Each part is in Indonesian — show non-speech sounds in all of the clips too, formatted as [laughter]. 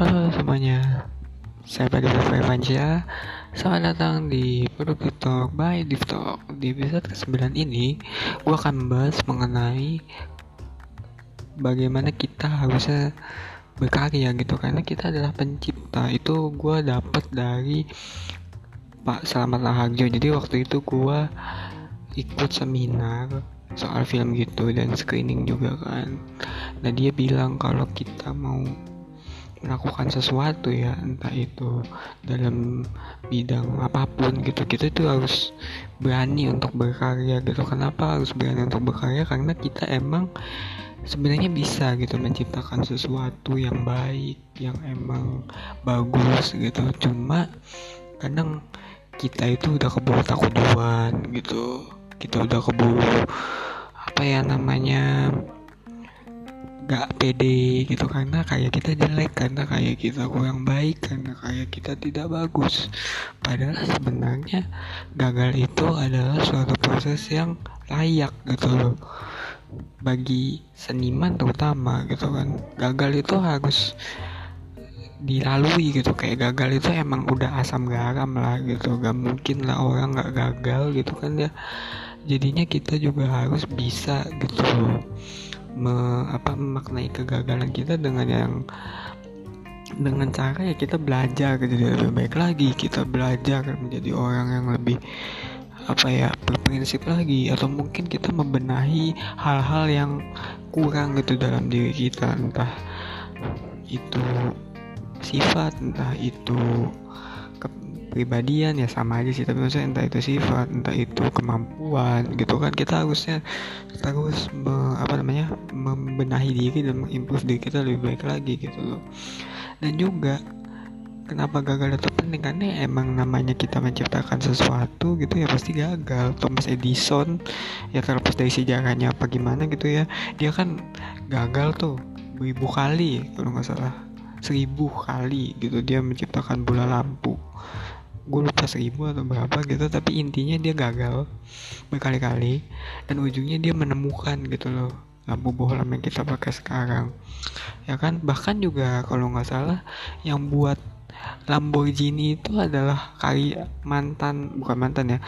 Halo semuanya, saya Pada Firmansyah Selamat datang di Produk Talk by Div Talk. Di episode ke-9 ini, gue akan membahas mengenai Bagaimana kita harusnya berkarya gitu. Karena kita adalah pencipta. Itu gue dapat dari Pak Selamat Laharjo Jadi waktu itu gue ikut seminar soal film gitu dan screening juga kan. Nah dia bilang kalau kita mau melakukan sesuatu ya entah itu dalam bidang apa pun gitu. Kita itu harus berani untuk berkarya gitu. Kenapa harus berani untuk berkarya? Karena kita emang sebenarnya bisa gitu menciptakan sesuatu yang baik yang emang bagus gitu. Cuma kadang kita itu udah keburu takut duluan gitu. Kita udah keburu apa ya namanya gak pede gitu karena kayak kita jelek karena kayak kita kurang baik karena kayak kita tidak bagus. Padahal sebenarnya gagal itu adalah suatu proses yang layak gitu loh. Bagi seniman terutama gitu kan gagal itu harus dilalui gitu. Kayak gagal itu emang udah asam garam lah gitu. Gak mungkin lah orang gak gagal gitu kan ya. Jadinya kita juga harus bisa gitu loh me, apa memaknai kegagalan kita dengan yang dengan cara ya kita belajar jadi lebih baik lagi kita belajar menjadi orang yang lebih apa ya berprinsip lagi atau mungkin kita membenahi hal-hal yang kurang gitu dalam diri kita entah itu sifat entah itu kepribadian ya sama aja sih. Tapi maksudnya entah itu sifat entah itu kemampuan gitu kan. Kita harusnya terus me, apa namanya membenahi diri dan mengimprove diri kita lebih baik lagi gitu loh. Dan juga kenapa gagal itu penting? Karena emang namanya kita menciptakan sesuatu gitu ya pasti gagal. Thomas Edison ya terlepas dari sejarahnya apa gimana gitu ya. Dia kan gagal tuh beribu kali kalau nggak salah. Seribu kali gitu. Dia menciptakan bola lampu gue lupa seribu atau berapa gitu tapi intinya dia gagal berkali-kali dan ujungnya dia menemukan gitu loh lampu bohlam yang kita pakai sekarang. Ya kan? Bahkan juga kalau nggak salah yang buat Lamborghini itu adalah karya mantan bukan mantan ya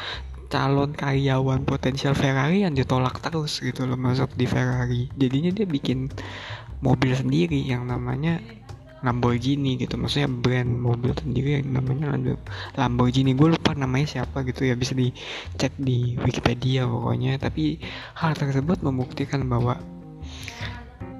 calon karyawan potensial Ferrari yang ditolak terus gitu loh masuk di Ferrari. Jadinya dia bikin mobil sendiri yang namanya Lamborghini gitu. Maksudnya brand mobil sendiri yang namanya Lamborghini. Gue lupa namanya siapa gitu ya. Bisa dicek di Wikipedia pokoknya. Tapi hal tersebut membuktikan bahwa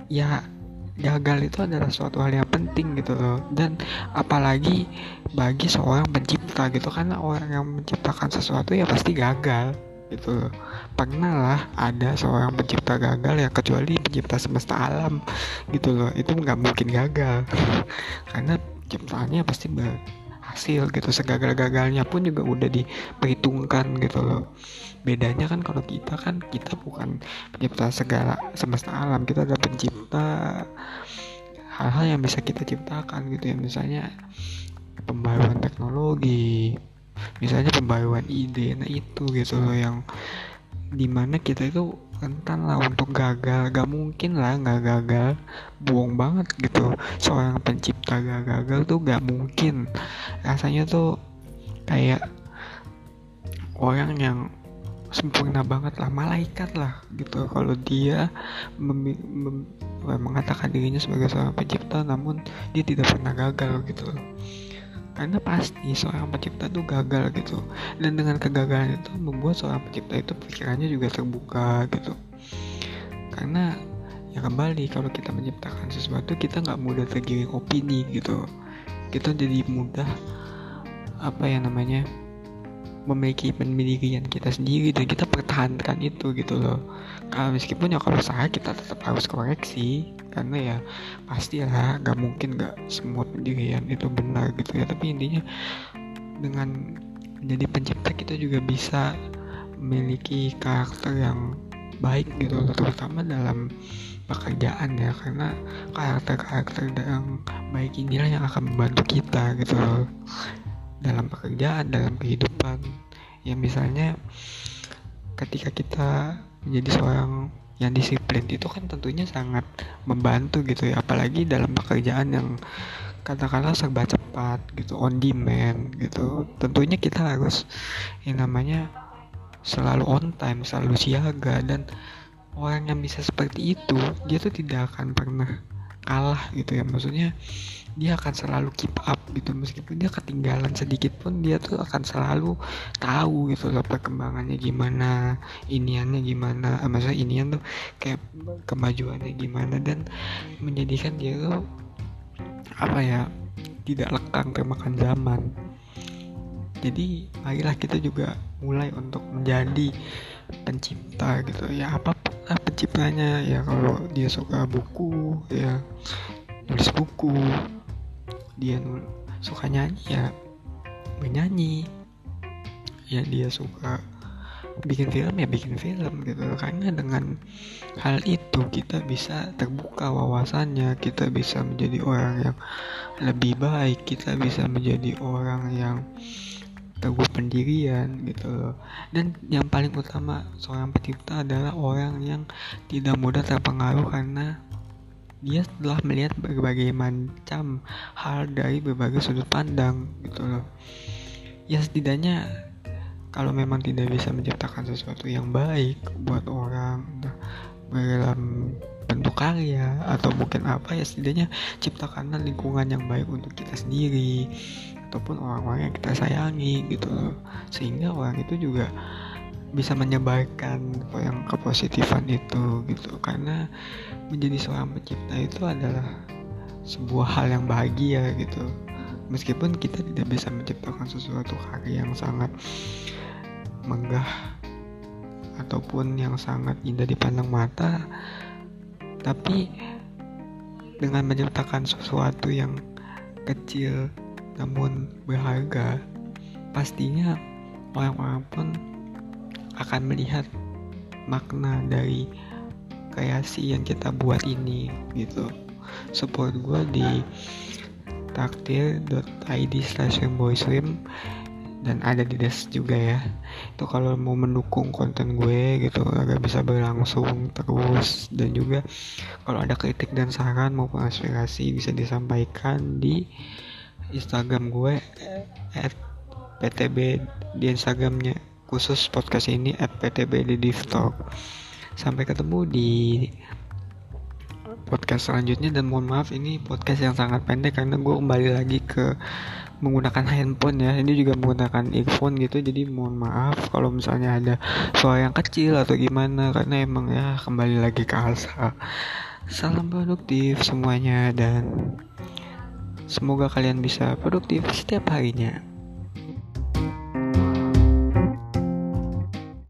ya gagal itu adalah suatu hal yang penting gitu loh. Dan apalagi bagi seorang pencipta gitu. Karena orang yang menciptakan sesuatu ya pasti gagal gitu. Pernah lah ada seorang pencipta gagal ya kecuali pencipta semesta alam gitu loh. Itu nggak mungkin gagal. [laughs] Karena ciptaannya pasti berhasil gitu segagal-gagalnya pun juga udah diperhitungkan gitu loh. Bedanya kan kalau kita kan kita bukan pencipta segala semesta alam kita adalah pencipta hal-hal yang bisa kita ciptakan gitu ya. Misalnya pembaruan teknologi misalnya pembaruan ide nah itu gitu loh yang di mana kita itu rentan lah untuk gagal. Gak mungkin lah gak gagal buang banget gitu. Seorang pencipta gak gagal tuh gak mungkin. Rasanya tuh kayak orang yang sempurna banget lah malaikat lah gitu. Kalau dia mem mengatakan dirinya sebagai seorang pencipta namun dia tidak pernah gagal gitu karena pasti seorang pencipta itu gagal gitu. Dan dengan kegagalan itu membuat seorang pencipta itu pikirannya juga terbuka gitu. Karena ya kembali kalau kita menciptakan sesuatu kita nggak mudah tergiring opini gitu. Kita jadi mudah apa ya namanya memiliki pendirian kita sendiri dan kita pertahankan itu gitu loh. Kalau meskipun ya kalau saya kita tetap harus koreksi karena ya pasti lah gak mungkin gak semua pendirian itu benar gitu ya. Tapi intinya dengan menjadi pencipta kita juga bisa memiliki karakter yang baik gitu loh terutama dalam pekerjaan ya. Karena karakter-karakter yang baik inilah yang akan membantu kita gitu loh dalam pekerjaan dalam kehidupan. Ya misalnya ketika kita menjadi seorang yang disiplin itu kan tentunya sangat membantu gitu ya. Apalagi dalam pekerjaan yang katakanlah serba cepat gitu on demand gitu. Tentunya kita harus yang namanya selalu on time selalu siaga. Dan orang yang bisa seperti itu dia tuh tidak akan pernah kalah gitu ya. Maksudnya dia akan selalu keep up gitu. Meskipun dia ketinggalan sedikit pun dia tuh akan selalu tahu gitu loh perkembangannya gimana iniannya gimana eh, maksudnya inian tuh kayak kemajuannya gimana dan menjadikan dia tuh apa ya tidak lekang termakan zaman. Jadi marilah kita juga mulai untuk menjadi pencipta gitu ya apa pun lah penciptanya ya kalau dia suka buku ya nulis buku. Dia suka nyanyi ya menyanyi. Ya dia suka bikin film ya bikin film gitu. Karena dengan hal itu kita bisa terbuka wawasannya kita bisa menjadi orang yang lebih baik kita bisa menjadi orang yang teguh pendirian gitu loh. Dan yang paling utama seorang pencipta adalah orang yang tidak mudah terpengaruh karena dia telah melihat berbagai macam hal dari berbagai sudut pandang gitu loh. Ya setidaknya kalau memang tidak bisa menciptakan sesuatu yang baik buat orang dalam bentuk karya atau mungkin apa ya setidaknya ciptakanlah lingkungan yang baik untuk kita sendiri ataupun orang-orang yang kita sayangi gitu loh. Sehingga orang itu juga bisa menyebarkan yang kepositifan itu gitu. Karena menjadi seorang pencipta itu adalah sebuah hal yang bahagia gitu. Meskipun kita tidak bisa menciptakan sesuatu karya yang sangat megah ataupun yang sangat indah dipandang mata tapi dengan menciptakan sesuatu yang kecil namun berharga pastinya orang-orang pun akan melihat makna dari kreasi yang kita buat ini gitu. Support gue di takdir.id slash swim dan ada di des juga ya. Itu kalau mau mendukung konten gue gitu agar bisa berlangsung terus. Dan juga kalau ada kritik dan saran maupun aspirasi bisa disampaikan di Instagram gue at ptb di Instagramnya khusus podcast ini at PTB di Talk. Sampai ketemu di podcast selanjutnya. Dan mohon maaf ini podcast yang sangat pendek karena gue kembali lagi ke menggunakan handphone ya. Ini juga menggunakan earphone gitu jadi mohon maaf kalau misalnya ada suara yang kecil atau gimana karena emang ya kembali lagi ke asal salam produktif semuanya dan semoga kalian bisa produktif setiap harinya